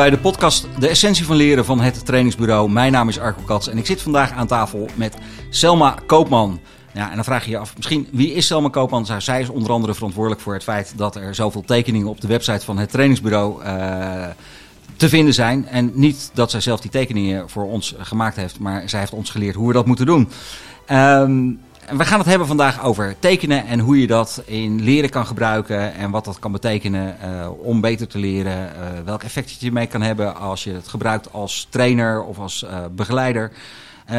Bij de podcast De Essentie van Leren van het Trainingsbureau. Mijn naam is Arco Kats en ik zit vandaag aan tafel met Selma Koopman. Ja, en dan vraag je je af, misschien wie is Selma Koopman? Zij is onder andere verantwoordelijk voor het feit dat er zoveel tekeningen op de website van het trainingsbureau uh, te vinden zijn. En niet dat zij zelf die tekeningen voor ons gemaakt heeft, maar zij heeft ons geleerd hoe we dat moeten doen. Um, we gaan het hebben vandaag over tekenen en hoe je dat in leren kan gebruiken. En wat dat kan betekenen uh, om beter te leren. Uh, welk effect je ermee kan hebben als je het gebruikt als trainer of als uh, begeleider.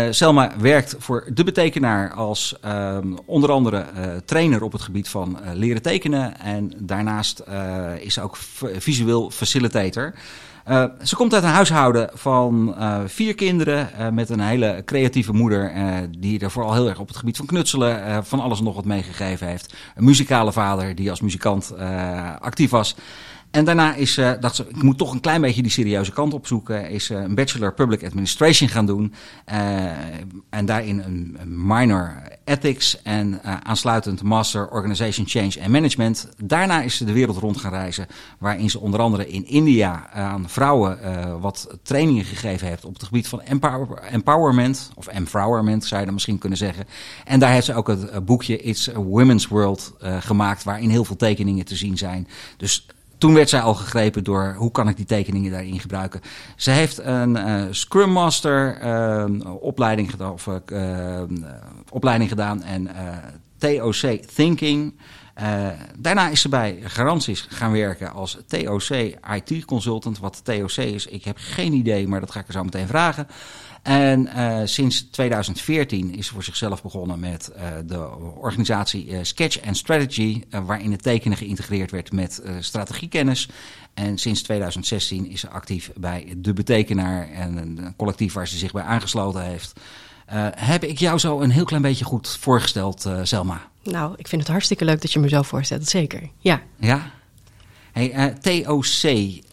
Selma werkt voor de betekenaar als onder andere trainer op het gebied van leren tekenen. En daarnaast is ze ook visueel facilitator. Ze komt uit een huishouden van vier kinderen met een hele creatieve moeder die er vooral heel erg op het gebied van knutselen van alles nog wat meegegeven heeft. Een muzikale vader die als muzikant actief was. En daarna is, uh, dacht ze, ik moet toch een klein beetje die serieuze kant opzoeken. Is uh, een Bachelor Public Administration gaan doen. Uh, en daarin een, minor Ethics en aansluitend Master Organization Change and Management. Daarna is ze de wereld rond gaan reizen. Waarin ze onder andere in India aan vrouwen wat trainingen gegeven heeft op het gebied van empower, empowerment. Of empowerment zou je dan misschien kunnen zeggen. En daar heeft ze ook het boekje It's a Women's World gemaakt. Waarin heel veel tekeningen te zien zijn. Dus toen werd zij al gegrepen door hoe kan ik die tekeningen daarin gebruiken. Ze heeft een uh, Scrum Master uh, opleiding, gedaan, of, uh, opleiding gedaan en TOC Thinking. Daarna is ze bij Garanties gaan werken als TOC IT Consultant. Wat TOC is, ik heb geen idee, maar dat ga ik er zo meteen vragen. En uh, sinds 2014 is ze voor zichzelf begonnen met uh, de organisatie Sketch and Strategy, waarin het tekenen geïntegreerd werd met strategiekennis. En sinds 2016 is ze actief bij De Betekenaar en een collectief waar ze zich bij aangesloten heeft. Heb ik jou zo een heel klein beetje goed voorgesteld, Selma? Nou, ik vind het hartstikke leuk dat je me zo voorstelt, zeker. Ja. Ja? Hey, TOC,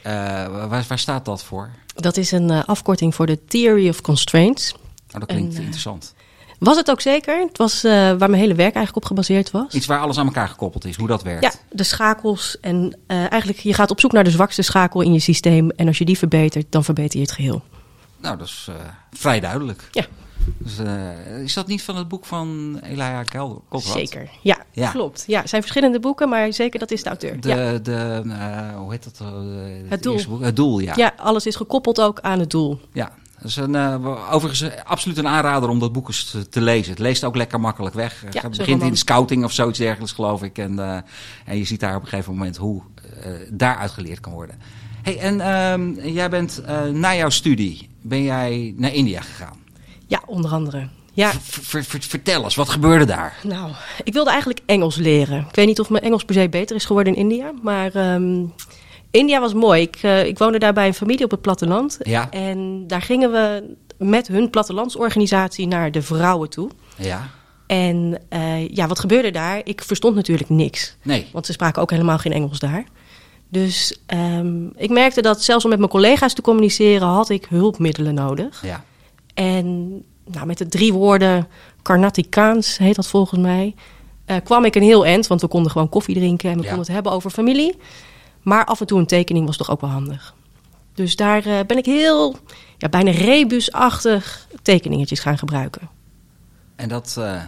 waar, waar staat dat voor? Dat is een uh, afkorting voor de Theory of Constraints. Oh, dat klinkt en, uh, interessant. Was het ook zeker. Het was uh, waar mijn hele werk eigenlijk op gebaseerd was. Iets waar alles aan elkaar gekoppeld is, hoe dat werkt. Ja, de schakels. En eigenlijk, je gaat op zoek naar de zwakste schakel in je systeem. En als je die verbetert, dan verbeter je het geheel. Nou, dat is vrij duidelijk. Ja. Dus, uh, is dat niet van het boek van Elia Kolrad? Zeker, ja, ja, klopt. Ja, het zijn verschillende boeken, maar zeker dat is de auteur. De, ja. de, uh, hoe heet dat? Uh, het, doel. Boek? Het doel, ja. Ja, alles is gekoppeld ook aan het doel. Ja, dat is een, overigens absoluut een aanrader om dat boek eens te, lezen. Het leest ook lekker makkelijk weg. Ja, het begint in de scouting of zoiets dergelijks, geloof ik. En, en je ziet daar op een gegeven moment hoe daaruit geleerd kan worden. Hey, en ehm, jij bent na jouw studie, ben jij naar India gegaan? Ja, onder andere. Ja. Ver, ver, vertel eens, wat gebeurde daar? Nou, ik wilde eigenlijk Engels leren. Ik weet niet of mijn Engels per se beter is geworden in India, maar um, India was mooi. Ik, uh, ik woonde daar bij een familie op het platteland. Ja. En daar gingen we met hun plattelandsorganisatie naar de vrouwen toe. Ja. En uh, ja, wat gebeurde daar? Ik verstond natuurlijk niks. Nee. Want ze spraken ook helemaal geen Engels daar. Dus um, ik merkte dat zelfs om met mijn collega's te communiceren had ik hulpmiddelen nodig. Ja. En nou, met de drie woorden Karnatikaans heet dat volgens mij. Uh, kwam ik een heel eind, want we konden gewoon koffie drinken en we ja. konden het hebben over familie. Maar af en toe een tekening was toch ook wel handig. Dus daar uh, ben ik heel, ja, bijna rebusachtig tekeningetjes gaan gebruiken. En dat, uh,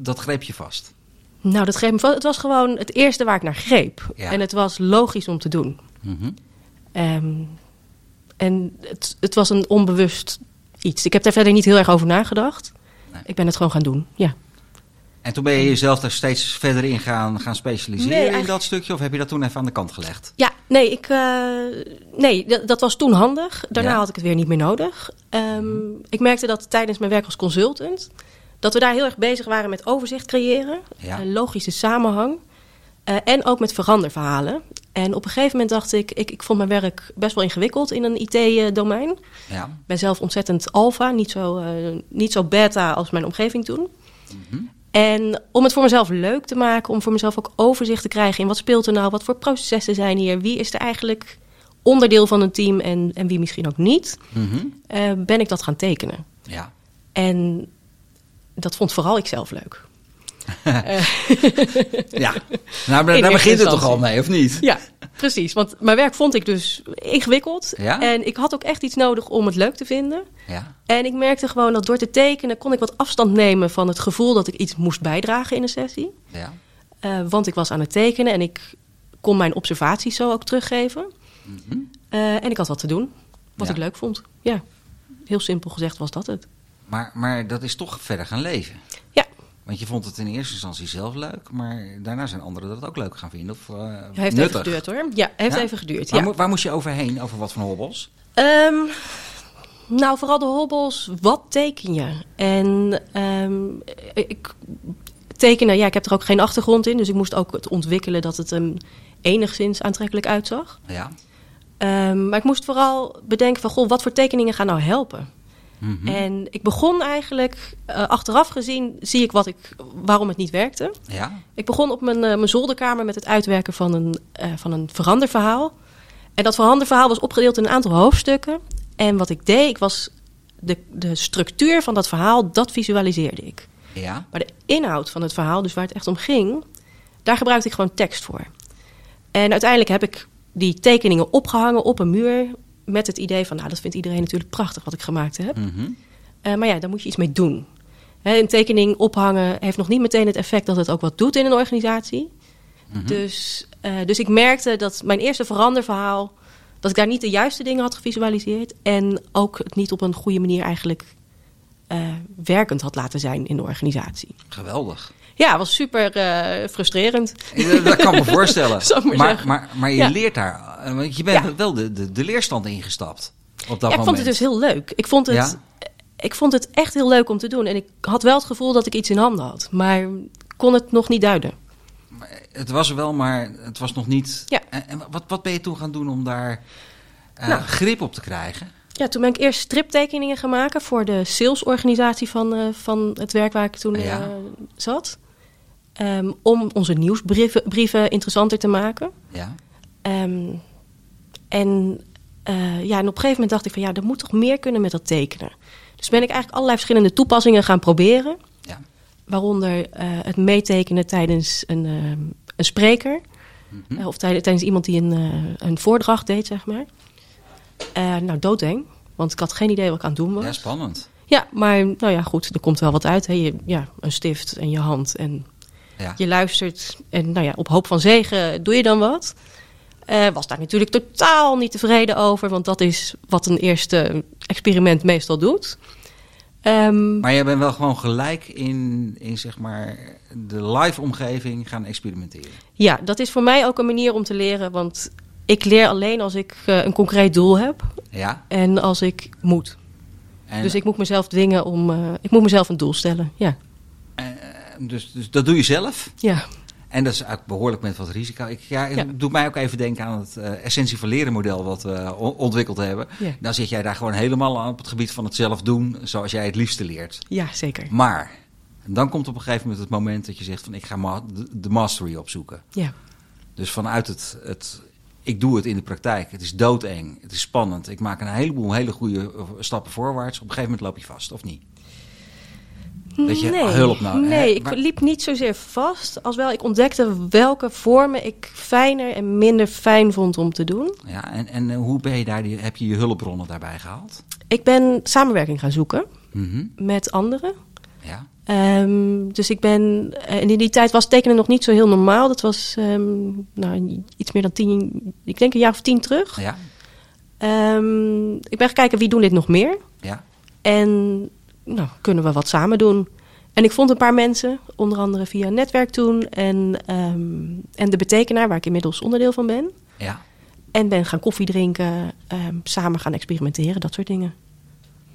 dat greep je vast? Nou, dat greep me vast. Het was gewoon het eerste waar ik naar greep. Ja. En het was logisch om te doen. Mm -hmm. um, en het, het was een onbewust iets. Ik heb daar verder niet heel erg over nagedacht. Nee. Ik ben het gewoon gaan doen, ja. En toen ben je jezelf daar steeds verder in gaan, gaan specialiseren Nee, in dat stukje? Of heb je dat toen even aan de kant gelegd? Ja, nee, ik, eh, nee dat, dat was toen handig. Daarna Ja. had ik het weer niet meer nodig. Ehm, Ik merkte dat tijdens mijn werk als consultant... dat we daar heel erg bezig waren met overzicht creëren. Ja. een logische samenhang. Eh, en ook met veranderverhalen. En op een gegeven moment dacht ik... ik, ik vond mijn werk best wel ingewikkeld in een IT-domein. Ja. Ik ben zelf ontzettend alfa, niet zo, eh, niet zo beta als mijn omgeving toen. Mhm. En om het voor mezelf leuk te maken, om voor mezelf ook overzicht te krijgen in wat speelt er nou, wat voor processen zijn hier, wie is er eigenlijk onderdeel van een team en, en wie misschien ook niet, Mhm. eh, ben ik dat gaan tekenen. Ja. En dat vond vooral ik zelf leuk. Ja, nou, daar, In daar begint het toch al mee, of niet? Ja, Precies, want mijn werk vond ik dus ingewikkeld. Ja? En ik had ook echt iets nodig om het leuk te vinden. Ja. En ik merkte gewoon dat door te tekenen kon ik wat afstand nemen van het gevoel dat ik iets moest bijdragen in een sessie. Ja. Eh, want ik was aan het tekenen en ik kon mijn observaties zo ook teruggeven. Mhm. Eh, en ik had wat te doen, wat Ja. ik leuk vond. Ja, heel simpel gezegd was dat het. Maar, maar dat is toch verder gaan leven. Ja, Want je vond het in eerste instantie zelf leuk, maar daarna zijn anderen dat ook leuk gaan vinden. Of, uh, heeft nuttig. even geduurd hoor. Ja, heeft Ja? even geduurd. Waar, Ja. waar moest je overheen? Over wat van hobbels? Ehm, nou, vooral de hobbels. Wat teken je? En ehm, ik tekenen, ja, ik heb er ook geen achtergrond in. Dus ik moest ook het ontwikkelen dat het hem enigszins aantrekkelijk uitzag. Ja. Ehm, maar ik moest vooral bedenken van, goh, wat voor tekeningen gaan nou helpen? Mhm. En ik begon eigenlijk, eh, achteraf gezien, zie ik wat ik, waarom het niet werkte. Ja. Ik begon op mijn, eh, mijn zolderkamer met het uitwerken van een, eh, van een veranderverhaal. En dat veranderverhaal was opgedeeld in een aantal hoofdstukken. En wat ik deed, ik was de, de structuur van dat verhaal, dat visualiseerde ik. Ja. Maar de inhoud van het verhaal, dus waar het echt om ging, daar gebruikte ik gewoon tekst voor. En uiteindelijk heb ik die tekeningen opgehangen op een muur met het idee van, nou, dat vindt iedereen natuurlijk prachtig wat ik gemaakt heb. Mhm. Eh, maar ja, daar moet je iets mee doen. Hè, een tekening ophangen heeft nog niet meteen het effect dat het ook wat doet in een organisatie. Mhm. Dus, eh, dus ik merkte dat mijn eerste veranderverhaal, dat ik daar niet de juiste dingen had gevisualiseerd. En ook het niet op een goede manier eigenlijk eh, werkend had laten zijn in de organisatie. Geweldig. Ja, was super frustrerend. Dat kan ik me voorstellen. Maar maar, maar, maar je Ja. leert daar, eh, want je bent Ja. wel de, de, de leerstand ingestapt op dat Ja, ik moment. vond het dus heel leuk. Ik vond het, Ja? ik vond het echt heel leuk om te doen. En ik had wel het gevoel dat ik iets in handen had. Maar kon het nog niet duiden. Het was er wel, maar het was nog niet. Ja. En, wat, wat ben je toen gaan doen om daar eh, Nou. grip op te krijgen? Ja, toen ben ik eerst striptekeningen gaan maken voor de salesorganisatie van, eh, van het werk waar ik toen eh, Ja. zat. Ehm, om onze nieuwsbrieven brieven interessanter te maken. Ja. Ehm, en, eh, ja, en op een gegeven moment dacht ik van ja, er moet toch meer kunnen met dat tekenen. Dus ben ik eigenlijk allerlei verschillende toepassingen gaan proberen. Ja. Waaronder eh, het meetekenen tijdens een, ehm, een spreker. Mhm. Eh, of tijdens, tijdens iemand die een, eh, een voordracht deed, zeg maar. Eh, nou, doodeng. Want ik had geen idee wat ik aan het doen was. ja, spannend. Ja, maar nou ja, goed, er komt wel wat uit. Hè. Je, ja, een stift en je hand en Ja. je luistert. En nou ja, op hoop van zegen doe je dan wat. Eh, was daar natuurlijk totaal niet tevreden over, want dat is wat een eerste experiment meestal doet. Ehm, Maar je bent wel gewoon gelijk in, in zeg maar de live omgeving gaan experimenteren. ja, dat is voor mij ook een manier om te leren, want ik leer alleen als ik eh, een concreet doel heb Ja. en als ik moet. En, dus ik moet mezelf dwingen om, eh, ik moet mezelf een doel stellen. Ja, dus, dus dat doe je zelf. ja. En dat is eigenlijk behoorlijk met wat risico. Ik, ja, doet mij ook even denken aan het eh, essentie van leren model wat we ontwikkeld hebben. Ja. Dan zit jij daar gewoon helemaal aan op het gebied van het zelf doen zoals jij het liefste leert. ja zeker. Maar dan komt op een gegeven moment het moment dat je zegt van ik ga ma- de, de mastery opzoeken. Ja. Dus vanuit het, het, ik doe het in de praktijk. Het is doodeng, het is spannend. Ik maak een heleboel hele goede eh, stappen voorwaarts. Op een gegeven moment loop je vast, of niet? Dat je nee, hulp nou- Nee, hè, ik maar- liep niet zozeer vast. Als wel ik ontdekte welke vormen ik fijner en minder fijn vond om te doen. Ja, en, en eh, hoe ben je daar, die, heb je je hulpbronnen daarbij gehaald? Ik ben samenwerking gaan zoeken Mhm, met anderen. Ja, Ehm, dus ik ben. eh, En in die tijd was tekenen nog niet zo heel normaal. Dat was ehm, nou, iets meer dan tien. Ik denk een jaar of tien terug. ja, Ehm, ik ben gaan kijken wie doen dit nog meer. ja. En nou, kunnen we wat samen doen? En ik vond een paar mensen, onder andere via een netwerk toen. En, ehm, en de betekenaar, waar ik inmiddels onderdeel van ben. ja. En ben gaan koffie drinken, ehm, samen gaan experimenteren, dat soort dingen.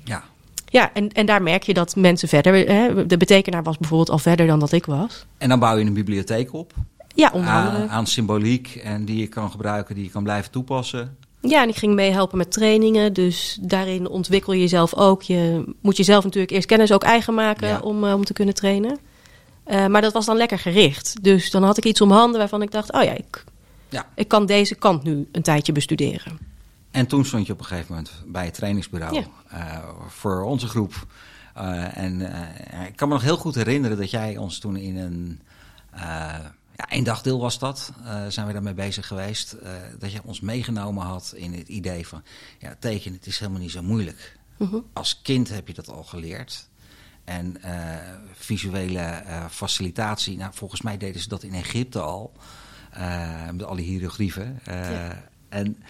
ja. Ja, en, en daar merk je dat mensen verder... Hè, de betekenaar was bijvoorbeeld al verder dan dat ik was. En dan bouw je een bibliotheek op Ja, onder aan, andere. aan symboliek en die je kan gebruiken, die je kan blijven toepassen. Ja, en ik ging meehelpen met trainingen. Dus daarin ontwikkel je jezelf ook. Je moet jezelf natuurlijk eerst kennis ook eigen maken Ja. om, eh, om te kunnen trainen. Eh, maar dat was dan lekker gericht. Dus dan had ik iets om handen waarvan ik dacht... oh ja, ik, Ja. ik kan deze kant nu een tijdje bestuderen. En toen stond je op een gegeven moment bij het trainingsbureau Ja. eh, voor onze groep. En ik kan me nog heel goed herinneren dat jij ons toen in een, Ja, één dagdeel was dat. Uh, zijn we daarmee bezig geweest. Uh, dat je ons meegenomen had in het idee van... ja, tekenen, het is helemaal niet zo moeilijk. Mhm. Als kind heb je dat al geleerd. En uh, visuele facilitatie... Nou, volgens mij deden ze dat in Egypte al. met alle hieroglyphen. Ja. en,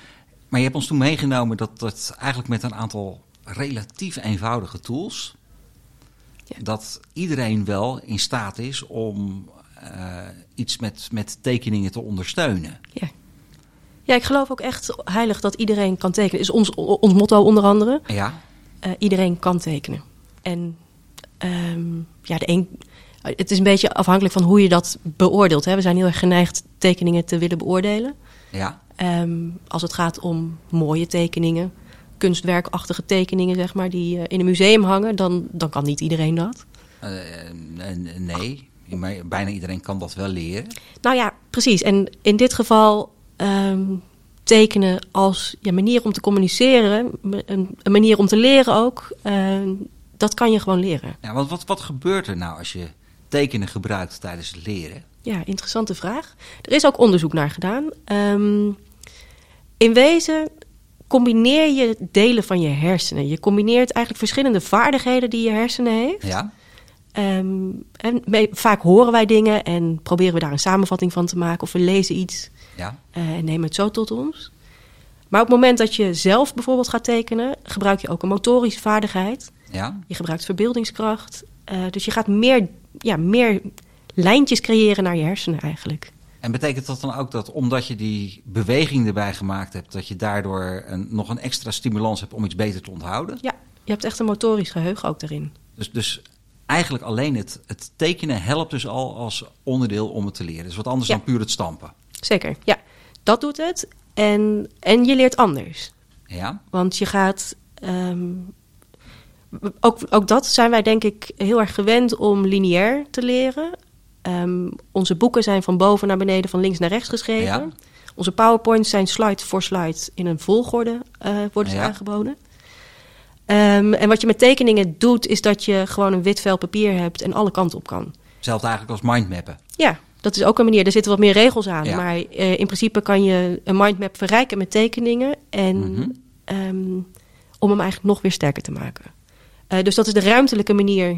maar je hebt ons toen meegenomen dat dat eigenlijk met een aantal relatief eenvoudige tools... Ja. dat iedereen wel in staat is om iets met, met tekeningen te ondersteunen. Ja. ja, ik geloof ook echt heilig dat iedereen kan tekenen. is ons, ons motto onder andere. Ja. Uh, iedereen kan tekenen. En um, ja, de een, het is een beetje afhankelijk van hoe je dat beoordeelt. Hè. We zijn heel erg geneigd tekeningen te willen beoordelen. Ja. Um, als het gaat om mooie tekeningen, kunstwerkachtige tekeningen, zeg maar, die uh, in een museum hangen, dan, dan kan niet iedereen dat. nee. Bijna iedereen kan dat wel leren. Nou ja, precies. En in dit geval um, tekenen als ja, manier om te communiceren, een, een manier om te leren ook, uh, dat kan je gewoon leren. Ja, want wat, wat gebeurt er nou als je tekenen gebruikt tijdens het leren? Ja, interessante vraag. Er is ook onderzoek naar gedaan. Um, in wezen combineer je delen van je hersenen. Je combineert eigenlijk verschillende vaardigheden die je hersenen heeft. Ja. Um, en mee, vaak horen wij dingen en proberen we daar een samenvatting van te maken. Of we lezen iets ja. uh, en nemen het zo tot ons. Maar op het moment dat je zelf bijvoorbeeld gaat tekenen, gebruik je ook een motorische vaardigheid. Ja. Je gebruikt verbeeldingskracht. Uh, dus je gaat meer, ja, meer lijntjes creëren naar je hersenen eigenlijk. En betekent dat dan ook dat omdat je die beweging erbij gemaakt hebt, dat je daardoor een, nog een extra stimulans hebt om iets beter te onthouden? Ja, je hebt echt een motorisch geheugen ook daarin. Dus, dus eigenlijk alleen het, het tekenen helpt dus al als onderdeel om het te leren. Dus wat anders Ja. dan puur het stampen. Zeker, ja. Dat doet het. En, en je leert anders. Ja? Want je gaat. ehm, ook, ook dat zijn wij denk ik heel erg gewend om lineair te leren. Ehm, onze boeken zijn van boven naar beneden, van links naar rechts geschreven. Ja. Onze powerpoints zijn slide voor slide in een volgorde eh, worden ze Ja. aangeboden. Ehm, en wat je met tekeningen doet, is dat je gewoon een wit vel papier hebt en alle kanten op kan. Hetzelfde eigenlijk als mindmappen. Ja, dat is ook een manier. Er zitten wat meer regels aan. Ja. Maar eh, in principe kan je een mindmap verrijken met tekeningen. En Mhm. ehm, om hem eigenlijk nog weer sterker te maken. Eh, dus dat is de ruimtelijke manier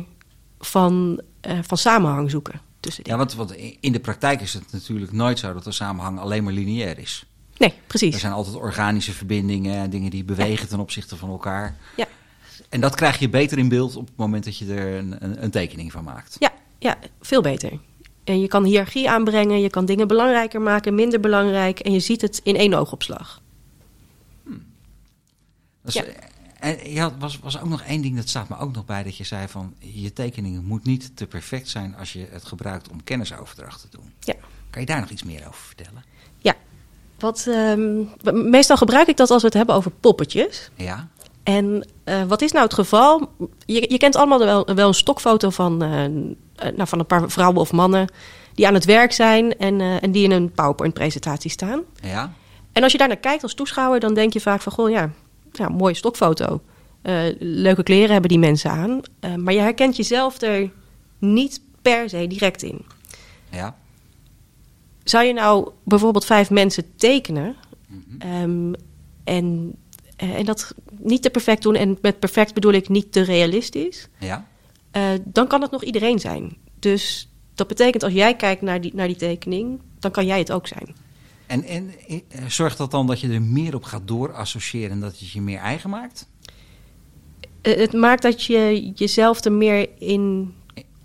van, eh, van samenhang zoeken tussen Ja, dingen. want, want in de praktijk is het natuurlijk nooit zo dat de samenhang alleen maar lineair is. Nee, Er precies. zijn altijd organische verbindingen en dingen die bewegen ten opzichte van elkaar. Ja. En dat krijg je beter in beeld op het moment dat je er een, een, een tekening van maakt. Ja, ja, veel beter. En je kan hiërarchie aanbrengen, je kan dingen belangrijker maken, minder belangrijk. En je ziet het in één oogopslag. Dus, Ja. En ja, was, was ook nog één ding, dat staat me ook nog bij, dat je zei van je tekeningen moet niet te perfect zijn als je het gebruikt om kennisoverdracht te doen. Ja. Kan je daar nog iets meer over vertellen? Ja, wat, ehm, meestal gebruik ik dat als we het hebben over poppetjes. Ja, En eh, wat is nou het geval? Je, je kent allemaal wel, wel een stokfoto van, eh, eh, nou, van een paar vrouwen of mannen die aan het werk zijn en, en die in een PowerPoint-presentatie staan. ja, En als je daar naar kijkt als toeschouwer, dan denk je vaak van, goh ja, ja mooie stokfoto. Leuke kleren hebben die mensen aan. Maar je herkent jezelf er niet per se direct in. ja. Zou je nou bijvoorbeeld vijf mensen tekenen Mhm. ehm, en, en dat niet te perfect doen, en met perfect bedoel ik niet te realistisch, ja. eh, dan kan het nog iedereen zijn. Dus dat betekent als jij kijkt naar die, naar die tekening, dan kan jij het ook zijn. En, en eh, zorgt dat dan dat je er meer op gaat doorassociëren en dat het je meer eigen maakt? Eh, het maakt dat je jezelf er meer in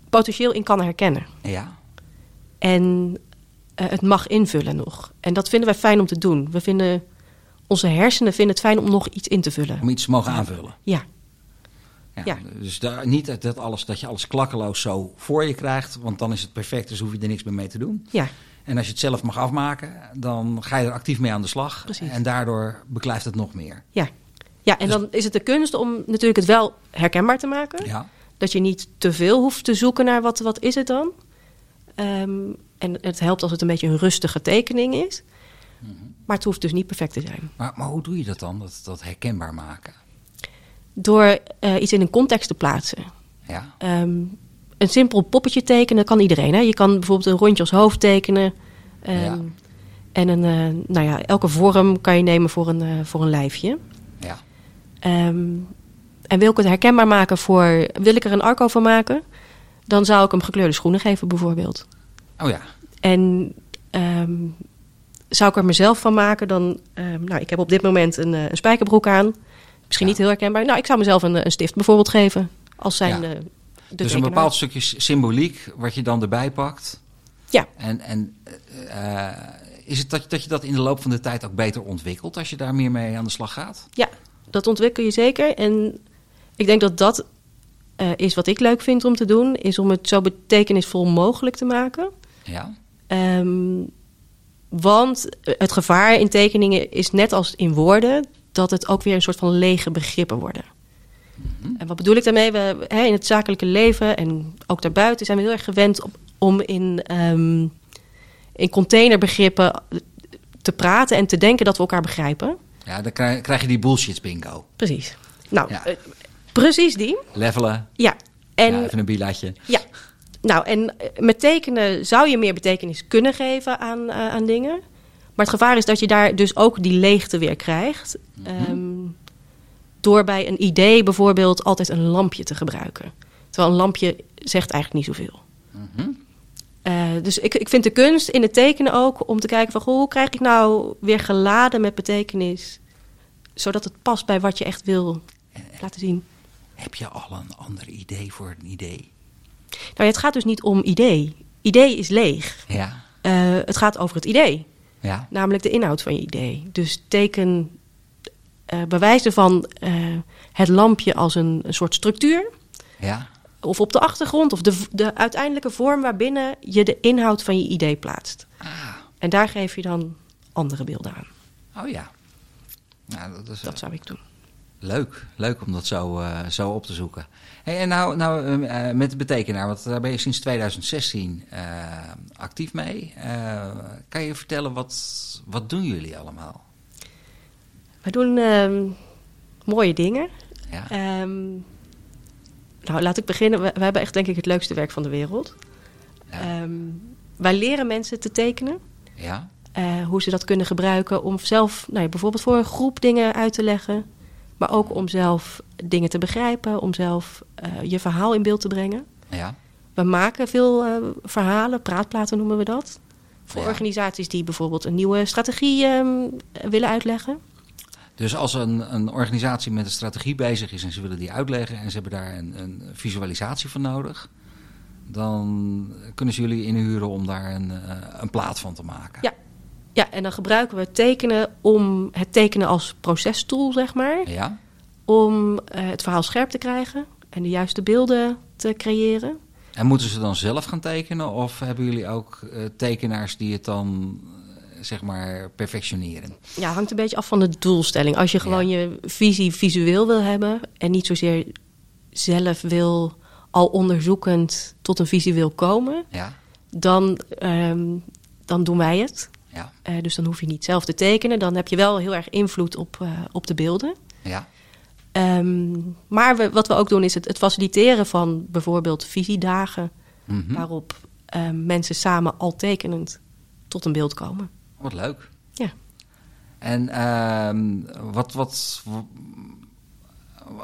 potentieel in kan herkennen. Ja, En het mag invullen nog. En dat vinden wij fijn om te doen. We vinden, onze hersenen vinden het fijn om nog iets in te vullen. om iets te mogen aanvullen. Ja, Ja, Ja. Dus daar, niet dat, alles, dat je alles klakkeloos zo voor je krijgt, want dan is het perfect, dus hoef je er niks meer mee te doen. ja, En als je het zelf mag afmaken, dan ga je er actief mee aan de slag. Precies. En daardoor beklijft het nog meer. ja. Ja, en dan is het de kunst om natuurlijk het wel herkenbaar te maken. Ja, Dat je niet te veel hoeft te zoeken naar wat, wat is het dan. Ehm, en het helpt als het een beetje een rustige tekening is. Maar het hoeft dus niet perfect te zijn. maar, maar hoe doe je dat dan, dat, dat herkenbaar maken? Door eh, iets in een context te plaatsen. Ja, Ehm, een simpel poppetje tekenen kan iedereen. Hè? Je kan bijvoorbeeld een rondje als hoofd tekenen. Ehm, Ja. En een, eh, nou ja, elke vorm kan je nemen voor een, eh, voor een lijfje. Ja. Ehm, en wil ik het herkenbaar maken voor... Wil ik er een arco van maken? Dan zou ik hem gekleurde schoenen geven bijvoorbeeld. Oh ja. En zou ik er mezelf van maken, dan... ehm, nou, ik heb op dit moment een, eh, een spijkerbroek aan. Misschien Ja. niet heel herkenbaar. Nou, ik zou mezelf een, een stift bijvoorbeeld geven. Als zijn Ja. de, de dus een bepaald stukje symboliek wat je dan erbij pakt. Ja. En, en eh, is het dat, dat je dat in de loop van de tijd ook beter ontwikkelt als je daar meer mee aan de slag gaat? Ja, dat ontwikkel je zeker. En ik denk dat dat eh, is wat ik leuk vind om te doen. Is om het zo betekenisvol mogelijk te maken. Ja. Ehm, want het gevaar in tekeningen is net als in woorden... dat het ook weer een soort van lege begrippen worden. En wat bedoel ik daarmee? We, hè, in het zakelijke leven en ook daarbuiten zijn we heel erg gewend op, om in, ehm, in containerbegrippen te praten en te denken dat we elkaar begrijpen. Ja, dan krijg, krijg je die bullshit bingo. Precies. Nou, Ja. eh, precies die. Levelen. Ja. En, ja, even een bilatje. ja. Nou, en eh, met tekenen zou je meer betekenis kunnen geven aan, eh, aan dingen. Maar het gevaar is dat je daar dus ook die leegte weer krijgt. Ehm, door bij een idee bijvoorbeeld altijd een lampje te gebruiken. Terwijl een lampje zegt eigenlijk niet zoveel. Mhm. Eh, dus ik, ik vind de kunst in het tekenen ook om te kijken van... goh, hoe krijg ik nou weer geladen met betekenis... zodat het past bij wat je echt wil laten zien. Heb je al een ander idee voor een idee? Nou, het gaat dus niet om idee. Idee is leeg. Ja. Eh, het gaat over het idee, Ja. namelijk de inhoud van je idee. Dus teken eh bewijzen van eh, het lampje als een, een soort structuur. Ja. Of op de achtergrond, of de, de uiteindelijke vorm waarbinnen je de inhoud van je idee plaatst. Ah. En daar geef je dan andere beelden aan. Oh ja. Nou, dat is Dat zou ik doen. leuk. Leuk om dat zo, zo op te zoeken. Hey, en nou, nou eh, eh, met de betekenaar, want daar ben je sinds 2016 eh, actief mee. Eh, kan je vertellen, wat, wat doen jullie allemaal? We doen ehm, mooie dingen. Ja. Ehm, nou, laat ik beginnen. We, we hebben echt denk ik het leukste werk van de wereld. Ja. Ehm, wij leren mensen te tekenen. ja. hoe ze dat kunnen gebruiken om zelf, nou ja, bijvoorbeeld voor een groep dingen uit te leggen. Maar ook om zelf dingen te begrijpen, om zelf eh, je verhaal in beeld te brengen. Ja. We maken veel eh, verhalen, praatplaten noemen we dat. Voor Ja. organisaties die bijvoorbeeld een nieuwe strategie ehm, willen uitleggen. Dus als een, een organisatie met een strategie bezig is en ze willen die uitleggen en ze hebben daar een, een visualisatie van nodig, dan kunnen ze jullie inhuren om daar een, eh, een plaat van te maken. Ja. Ja, en dan gebruiken we tekenen om het tekenen als procestool, zeg maar. Ja? Om eh, het verhaal scherp te krijgen en de juiste beelden te creëren. En moeten ze dan zelf gaan tekenen of hebben jullie ook eh, tekenaars die het dan eh, zeg maar perfectioneren? Ja, hangt een beetje af van de doelstelling. Als je gewoon je visie visueel wil hebben en niet zozeer zelf wil al onderzoekend tot een visie wil komen, Ja? dan, ehm, dan doen wij het. Ja? Eh, dus dan hoef je niet zelf te tekenen. Dan heb je wel heel erg invloed op, eh, op de beelden. Ja? Ehm, maar we, wat we ook doen is het, het faciliteren van bijvoorbeeld visiedagen, Mhm. waarop ehm, mensen samen al tekenend tot een beeld komen. Wat leuk. Ja. En ehm, wat, wat,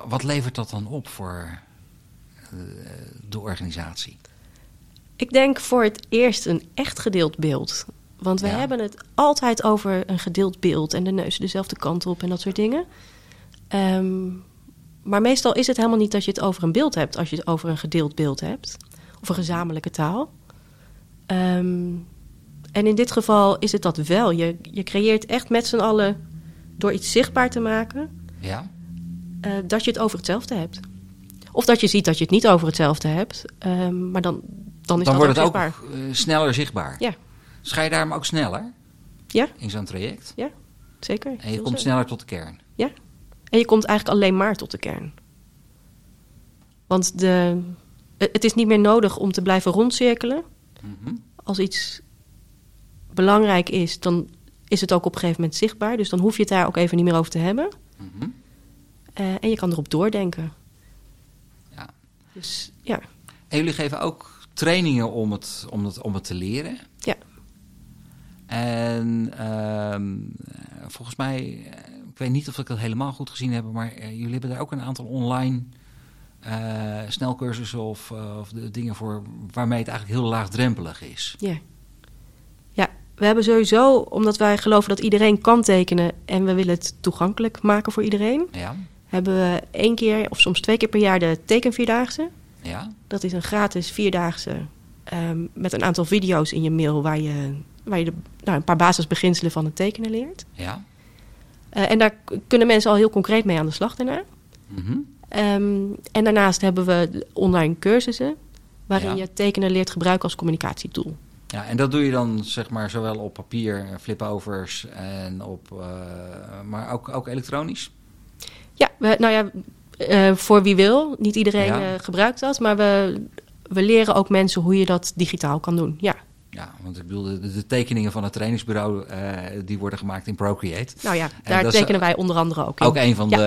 wat levert dat dan op voor eh, de organisatie? Ik denk voor het eerst een echt gedeeld beeld. Want we Ja. hebben het altijd over een gedeeld beeld en de neus dezelfde kant op en dat soort dingen. Ehm, maar meestal is het helemaal niet dat je het over een beeld hebt als je het over een gedeeld beeld hebt. Of een gezamenlijke taal. Ehm, en in dit geval is het dat wel. Je, je creëert echt met z'n allen door iets zichtbaar te maken Ja? eh, dat je het over hetzelfde hebt. Of dat je ziet dat je het niet over hetzelfde hebt. Ehm, maar dan, dan is dan dat wordt het ook zichtbaar. eh, sneller zichtbaar. Ja. Ga je daarom ook sneller Ja, in zo'n traject? ja, zeker. En je komt zeker. sneller tot de kern. Ja. En je komt eigenlijk alleen maar tot de kern. Want de, het is niet meer nodig om te blijven rondcirkelen. Mhm. Als iets belangrijk is, dan is het ook op een gegeven moment zichtbaar. Dus dan hoef je het daar ook even niet meer over te hebben. Mhm. Eh, en je kan erop doordenken. Ja. Dus ja, En jullie geven ook trainingen om het, om het, om het te leren. Ja. En ehm, volgens mij, eh, ik weet niet of ik dat helemaal goed gezien heb, maar eh, jullie hebben daar ook een aantal online eh, snelcursussen of, of de dingen voor waarmee het eigenlijk heel laagdrempelig is. Ja. Ja, we hebben sowieso, omdat wij geloven dat iedereen kan tekenen en we willen het toegankelijk maken voor iedereen, Ja, hebben we één keer of soms twee keer per jaar de tekenvierdaagse. ja, Dat is een gratis vierdaagse ehm, met een aantal video's in je mail waar je, waar je de, nou, een paar basisbeginselen van het tekenen leert. ja. Eh, en daar kunnen mensen al heel concreet mee aan de slag daarna. Mhm. Ehm, en daarnaast hebben we online cursussen waarin Ja. je tekenen leert gebruiken als communicatietool. Ja, en dat doe je dan zeg maar zowel op papier, eh, flipovers en op, eh, maar ook, ook elektronisch. Ja, we, nou ja, voor wie wil. Niet iedereen Ja. gebruikt dat, maar we, we leren ook mensen hoe je dat digitaal kan doen. Ja, Ja, want ik bedoel, de, de tekeningen van het trainingsbureau, eh, die worden gemaakt in Procreate. nou ja, En daar dat is, tekenen eh, wij onder andere ook in. Ook een van, Ja.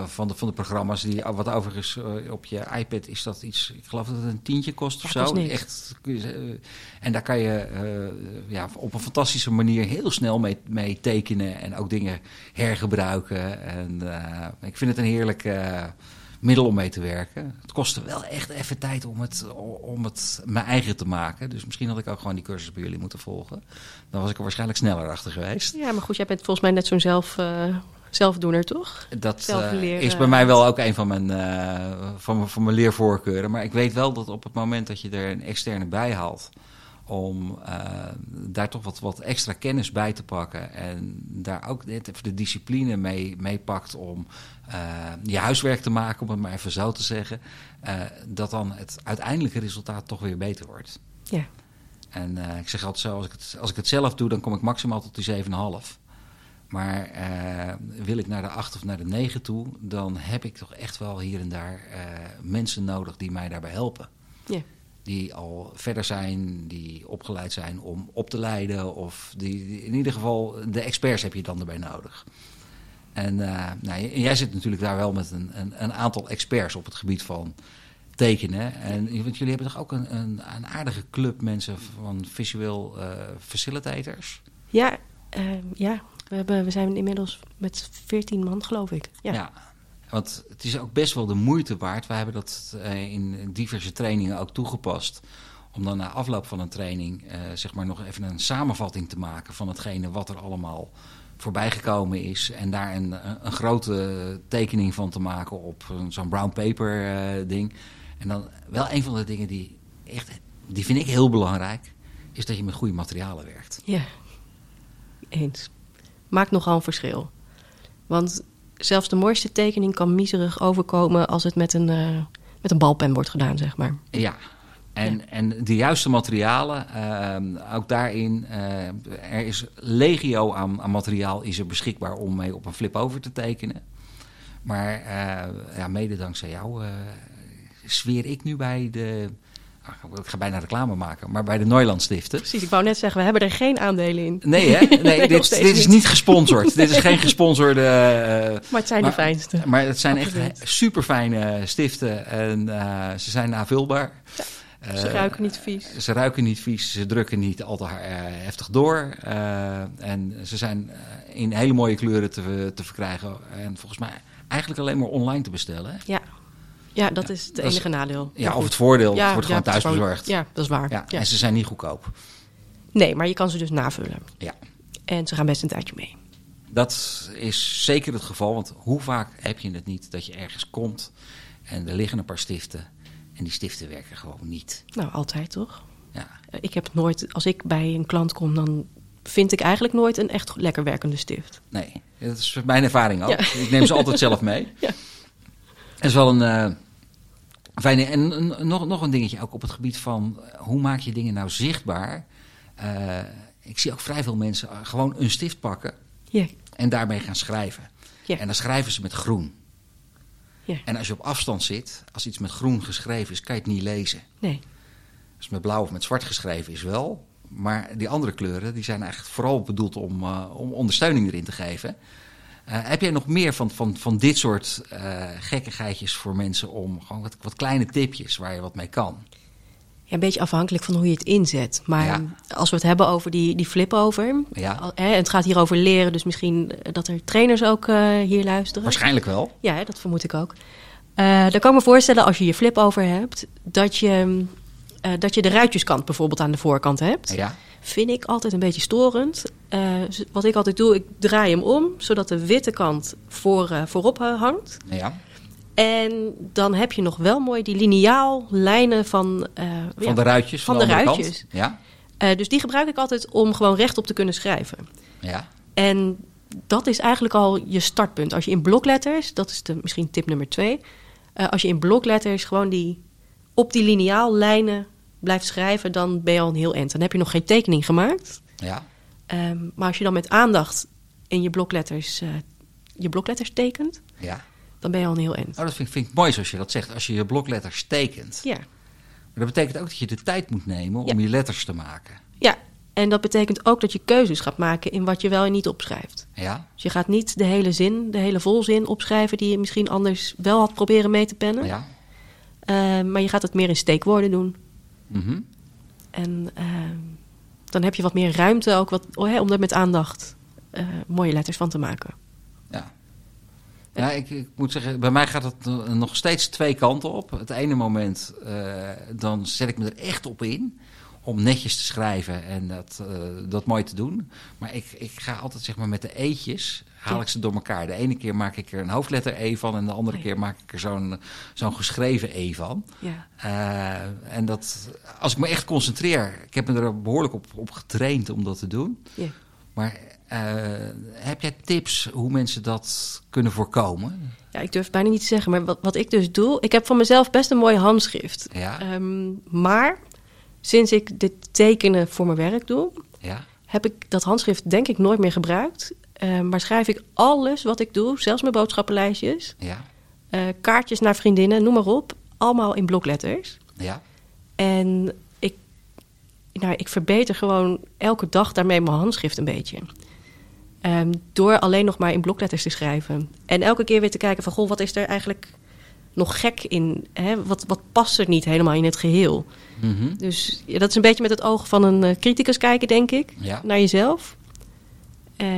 de, van, de, van de programma's die, wat overigens eh, op je iPad is dat iets, ik geloof dat het een tientje kost of Ja, kost zo. Echt, eh, en daar kan je eh, ja, op een fantastische manier heel snel mee, mee tekenen en ook dingen hergebruiken. En eh, ik vind het een heerlijk eh, middel om mee te werken. Het kostte wel echt even tijd om het, om het mijn eigen te maken. Dus misschien had ik ook gewoon die cursus bij jullie moeten volgen. Dan was ik er waarschijnlijk sneller achter geweest. Ja, maar goed, jij bent volgens mij net zo'n zelf, eh, zelfdoener, toch? Dat eh, is bij mij wel ook een van mijn, eh, van, mijn- van mijn leervoorkeuren. Maar ik weet wel dat op het moment dat je er een externe bij haalt... om eh, daar toch wat, wat extra kennis bij te pakken... en daar ook net even de discipline mee, mee pakt om eh, je huiswerk te maken... om het maar even zo te zeggen... eh, dat dan het uiteindelijke resultaat toch weer beter wordt. Ja. En ik zeg altijd zo, als ik, het, als ik het zelf doe, dan kom ik maximaal tot die 7,5. Maar wil ik naar de 8 of naar de 9 toe, dan heb ik toch echt wel hier en daar mensen nodig die mij daarbij helpen. Ja. Die al verder zijn, die opgeleid zijn om op te leiden. Of die, die- in ieder geval, de experts heb je dan erbij nodig. En eh, nou, jij zit natuurlijk daar wel met een, een, een aantal experts op het gebied van tekenen. En want jullie hebben toch ook een, een, een aardige club mensen van visueel eh, facilitators? Ja, eh, ja. We, hebben, we zijn inmiddels met 14 man, geloof ik. Ja. Want het is ook best wel de moeite waard. We hebben dat eh, in diverse trainingen ook toegepast. Om dan na afloop van een training eh, zeg maar nog even een samenvatting te maken van hetgene wat er allemaal voorbij gekomen is. En daar een, een grote tekening van te maken op zo'n brown paper eh, ding. En dan wel een van de dingen die echt, die vind ik heel belangrijk, is dat je met goede materialen werkt. Ja, eens. Maakt nogal een verschil. Want zelfs de mooiste tekening kan miserig overkomen als het met een, eh, met een balpen wordt gedaan, zeg maar. Ja. En, en de juiste materialen, ehm, ook daarin, eh, er is legio aan, aan materiaal is er beschikbaar om mee op een flip-over te tekenen. Maar eh, ja, mede dankzij jou zweer ik nu bij de, ik ga bijna reclame maken, maar bij de Neuland Stiften. Precies, ik wou net zeggen, we hebben er geen aandelen in. Nee, hè? Nee, dit, is niet. gesponsord. dit is geen gesponsorde. eh, Maar het zijn maar- de fijnste. maar het zijn echt Absoluut. super fijne stiften en eh, ze zijn navulbaar. Ze Eh, ruiken niet vies. Ze ruiken niet vies, ze drukken niet al te heftig door. en ze zijn in hele mooie kleuren te, te verkrijgen. En volgens mij eigenlijk alleen maar online te bestellen. Ja. Ja, dat is het dat is- enige nadeel. Ja, of het voordeel, Ja, het wordt gewoon thuis bezorgd. Ja, dat is waar. En ze zijn niet goedkoop. Nee, maar je kan ze dus navullen. Ja. En ze gaan best een tijdje mee. Dat is zeker het geval, want hoe vaak heb je het niet dat je ergens komt en er liggen een paar stiften en die stiften werken gewoon niet. Nou, altijd toch? Ja, Eh, Ik heb nooit, als ik bij een klant kom, dan vind ik eigenlijk nooit een echt lekker werkende stift. nee, dat is mijn ervaring ook. Ja. Ik neem ze altijd zelf mee. Ja. Het is wel een eh, fijne. En een- nog, nog een dingetje ook op het gebied van eh, hoe maak je dingen nou zichtbaar. Eh, ik zie ook vrij veel mensen gewoon een stift pakken Ja, en daarmee gaan schrijven. Ja. En dan schrijven ze met groen. ja. En als je op afstand zit, als iets met groen geschreven is, kan je het niet lezen. Nee. Als het met blauw of met zwart geschreven is wel. Maar die andere kleuren die zijn eigenlijk vooral bedoeld om, om ondersteuning erin te geven. Uh, heb jij nog meer van, van, van dit soort uh, gekkigheidjes voor mensen om gewoon wat, wat kleine tipjes waar je wat mee kan? Ja, een beetje afhankelijk van hoe je het inzet. Maar ja. als we het hebben over die, die flip-over. Ja. Hè, het gaat hier over leren, dus misschien dat er trainers ook uh, hier luisteren. Waarschijnlijk wel. Ja, hè, dat vermoed ik ook. Dan kan ik me voorstellen als je je flip-over hebt, dat je, dat je de ruitjeskant bijvoorbeeld aan de voorkant hebt. Ja. Vind ik altijd een beetje storend. wat ik altijd doe, ik draai hem om, zodat de witte kant voor, voorop hangt. Ja. En dan heb je nog wel mooi die lineaal lijnen van... Uh, van ja, de ruitjes? Van, van de, de ruitjes. Kant. Ja. Dus die gebruik ik altijd om gewoon rechtop te kunnen schrijven. Ja. En dat is eigenlijk al je startpunt. Als je in blokletters, dat is de, misschien tip nummer twee... Als je in blokletters gewoon die, op die lineaal lijnen blijft schrijven... dan ben je al een heel eind. Dan heb je nog geen tekening gemaakt. Ja. Um, maar als je dan met aandacht in je blokletters, je blokletters tekent... Ja dan ben je al een heel eind. Oh, dat vind, vind, ik mooi zoals je dat zegt. Als je je blokletters tekent. Ja. Maar dat betekent ook dat je de tijd moet nemen om je letters te maken. Ja, en dat betekent ook dat je keuzes gaat maken in wat je wel en niet opschrijft. Ja. Dus je gaat niet de hele zin, de hele volzin opschrijven die je misschien anders wel had proberen mee te pennen. Ja. Uh, maar je gaat het meer in steekwoorden doen. Mm -hmm. En uh, dan heb je wat meer ruimte ook wat, oh, hè, om er met aandacht uh, mooie letters van te maken. Ja. Ja, ik, ik, moet zeggen, bij mij gaat het nog steeds twee kanten op. Het ene moment, uh, dan zet ik me er echt op in om netjes te schrijven en dat, uh, dat mooi te doen. Maar ik, ik ga altijd zeg maar met de eetjes, haal ik ze door elkaar. De ene keer maak ik er een hoofdletter E van en de andere keer maak ik er zo'n zo'n geschreven E van. Ja. Uh, en dat, als ik me echt concentreer, ik heb me er behoorlijk op, op getraind om dat te doen. Ja. Maar uh, heb jij tips hoe mensen dat kunnen voorkomen? Ja, ik durf bijna niet te zeggen, maar wat, wat ik dus doe... Ik heb van mezelf best een mooi handschrift. Ja. Um, maar sinds ik dit tekenen voor mijn werk doe... Ja. heb ik dat handschrift denk ik nooit meer gebruikt. Uh, maar schrijf ik alles wat ik doe, zelfs mijn boodschappenlijstjes... Ja. Uh, kaartjes naar vriendinnen, noem maar op. Allemaal in blokletters. Ja. En ik, nou, ik verbeter gewoon elke dag daarmee mijn handschrift een beetje... Um, door alleen nog maar in blokletters te schrijven. En elke keer weer te kijken van... goh, wat is er eigenlijk nog gek in? Hè? Wat, wat past er niet helemaal in het geheel? Mm -hmm. Dus ja, dat is een beetje met het oog van een uh, criticus kijken, denk ik. Ja. Naar jezelf. Uh,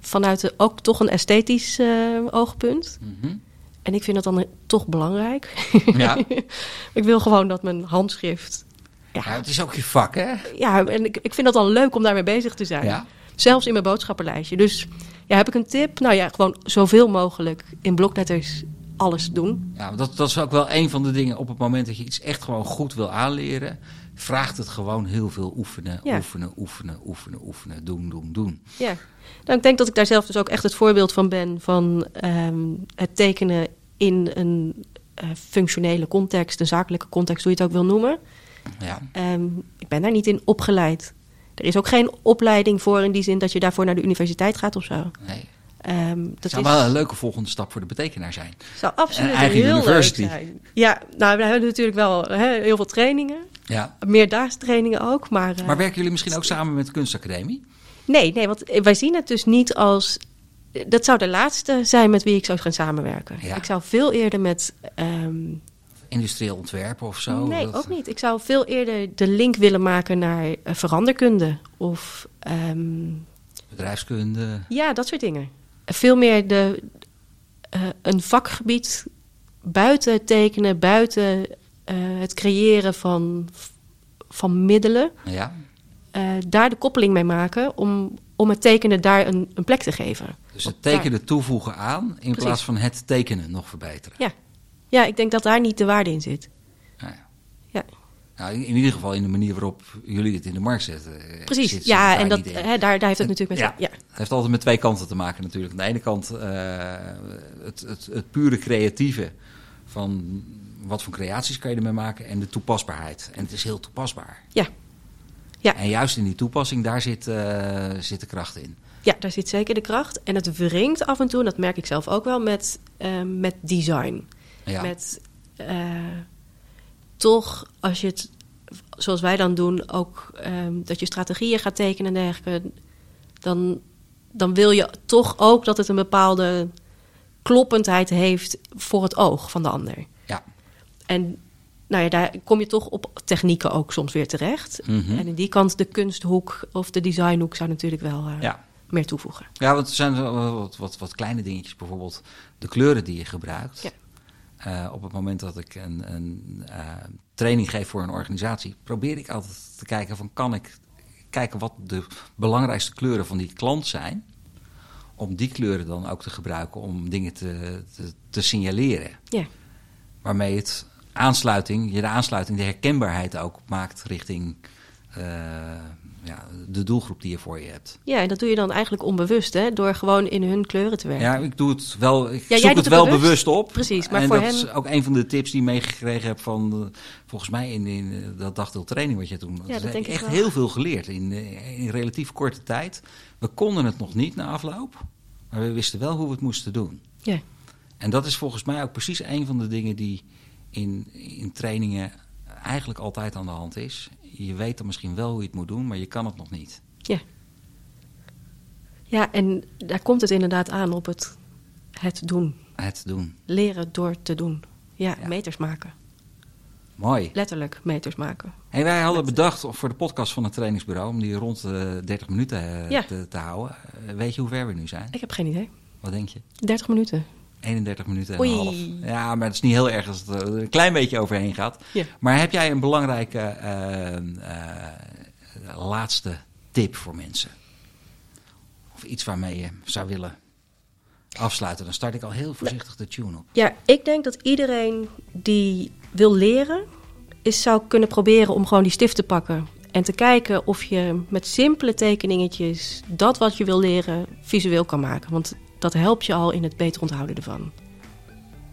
vanuit de, ook toch een esthetisch uh, oogpunt. Mm -hmm. En ik vind dat dan toch belangrijk. Ja. ik wil gewoon dat mijn handschrift... Ja, ja, het is ook je vak, hè? Ja, en ik, ik vind dat dan leuk om daarmee bezig te zijn. Ja. Zelfs in mijn boodschappenlijstje. Dus ja, heb ik een tip? Nou ja, gewoon zoveel mogelijk in blokletters alles doen. Ja, dat, dat is ook wel een van de dingen. Op het moment dat je iets echt gewoon goed wil aanleren, vraagt het gewoon heel veel oefenen, ja. oefenen, oefenen, oefenen, oefenen, doen, doen, doen. Ja, nou, ik denk dat ik daar zelf dus ook echt het voorbeeld van ben van um, het tekenen in een uh, functionele context, een zakelijke context, hoe je het ook wil noemen. Ja. Um, ik ben daar niet in opgeleid. Er is ook geen opleiding voor in die zin dat je daarvoor naar de universiteit gaat of zo. Nee. Um, dat zou is, wel een leuke volgende stap voor de betekenaar zijn. Zou absoluut Een eigen heel university. leuk zijn. Ja, nou, we hebben natuurlijk wel hè, heel veel trainingen. Ja. Meerdaagse trainingen ook. Maar, uh, maar werken jullie misschien ook samen met de kunstacademie? Nee, nee, want wij zien het dus niet als... Dat zou de laatste zijn met wie ik zou gaan samenwerken. Ja. Ik zou veel eerder met... Um, industrieel ontwerpen of zo? Nee, dat... ook niet. Ik zou veel eerder de link willen maken naar uh, veranderkunde of... Um, Bedrijfskunde? Ja, dat soort dingen. Veel meer de, uh, een vakgebied buiten tekenen, buiten het creëren van, van middelen. Ja. Uh, daar de koppeling mee maken om, om het tekenen daar een, een plek te geven. Dus het tekenen daar... toevoegen aan in Precies. plaats van het tekenen nog verbeteren. Ja. ja, ik denk dat daar niet de waarde in zit. Ja. ja. Nou, in ieder geval in de manier waarop jullie het in de markt zetten. Precies, zit, ja, en dat, daar, daar heeft het en, natuurlijk met... Ja, ja, Het heeft altijd met twee kanten te maken natuurlijk. Aan de ene kant uh, het, het, het pure creatieve van wat voor creaties kan je ermee maken en de toepasbaarheid. En het is heel toepasbaar. Ja. ja. En juist in die toepassing, daar zit, uh, zit de kracht in. Ja, daar zit zeker de kracht. En het wringt af en toe, en dat merk ik zelf ook wel, met, uh, met design. Ja. Met toch, als je het, zoals wij dan doen, ook um, dat je strategieën gaat tekenen en dergelijke, dan dan wil je toch ook dat het een bepaalde kloppendheid heeft voor het oog van de ander. En nou ja, daar kom je toch op technieken ook soms weer terecht. Mhm. En in die kant de kunsthoek of de designhoek zou natuurlijk wel eh, Ja. meer toevoegen. Ja, want er zijn wat, wat, wat kleine dingetjes. Bijvoorbeeld de kleuren die je gebruikt. Ja. Eh, op het moment dat ik een, een eh, training geef voor een organisatie, probeer ik altijd te kijken van kan ik kijken wat de belangrijkste kleuren van die klant zijn. Om die kleuren dan ook te gebruiken om dingen te, te, te signaleren. Ja, Waarmee het aansluiting, je de aansluiting, de herkenbaarheid ook maakt richting eh, ja, de doelgroep die je voor je hebt. ja en dat doe je dan eigenlijk onbewust, hè? door gewoon in hun kleuren te werken. Ja, ik doe het wel. Ik jij zoek het wel bewust. bewust op. Precies, maar en voor dat hen- is ook een van de tips die ik meegekregen heb van volgens mij in, in eh, dat dagdeel training wat je toen. dat heb denk ik echt wel. heel veel geleerd in, eh, in relatief korte tijd. We konden het nog niet na afloop, maar we wisten wel hoe we het moesten doen. Ja. En dat is volgens mij ook precies een van de dingen die in, in trainingen eigenlijk altijd aan de hand is. Je weet dan misschien wel hoe je het moet doen, maar je kan het nog niet. Ja. Ja, en daar komt het inderdaad aan op het, het doen. Het doen. Leren door te doen. Ja, Ja. meters maken. Mooi. Letterlijk meters maken. Hey, wij hadden bedacht voor de podcast van het trainingsbureau om die rond de 30 minuten eh, Ja. te, te houden. Eh, weet je hoe ver we nu zijn? Ik heb geen idee. Wat denk je? 30 minuten. 31 minuten en Oei. een half. Ja, maar het is niet heel erg als het er een klein beetje overheen gaat. Ja. Maar heb jij een belangrijke eh, eh, laatste tip voor mensen? Of iets waarmee je zou willen afsluiten? Dan start ik al heel voorzichtig de tune op. Ja, ik denk dat iedereen die wil leren, is zou kunnen proberen om gewoon die stift te pakken. En te kijken of je met simpele tekeningetjes dat wat je wil leren visueel kan maken. Want dat helpt je al in het beter onthouden ervan.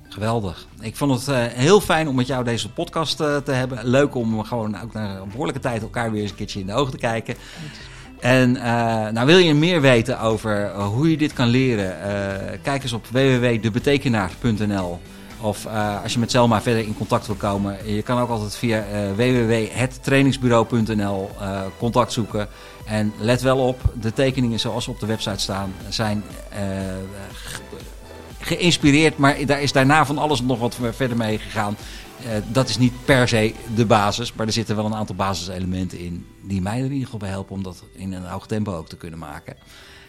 Geweldig. Ik vond het eh, heel fijn om met jou deze podcast eh, te hebben. Leuk om gewoon ook na een behoorlijke tijd elkaar weer eens een keertje in de ogen te kijken. En eh, nou wil je meer weten over hoe je dit kan leren? kijk eens op www.debetekenaar.nl of eh, als je met Selma verder in contact wil komen, je kan ook altijd via eh www.hettrainingsbureau.nl eh, contact zoeken. En let wel op, de tekeningen zoals ze op de website staan zijn ge- geïnspireerd, maar daar is daarna van alles nog wat verder mee gegaan. Dat is niet per se de basis, maar er zitten wel een aantal basiselementen in die mij er in ieder geval bij helpen om dat in een hoog tempo ook te kunnen maken.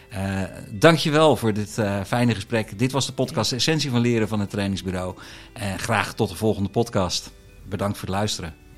Eh dankjewel voor dit eh, fijne gesprek. Dit was de podcast Essentie van Leren van het Trainingsbureau. En graag tot de volgende podcast. Bedankt voor het luisteren.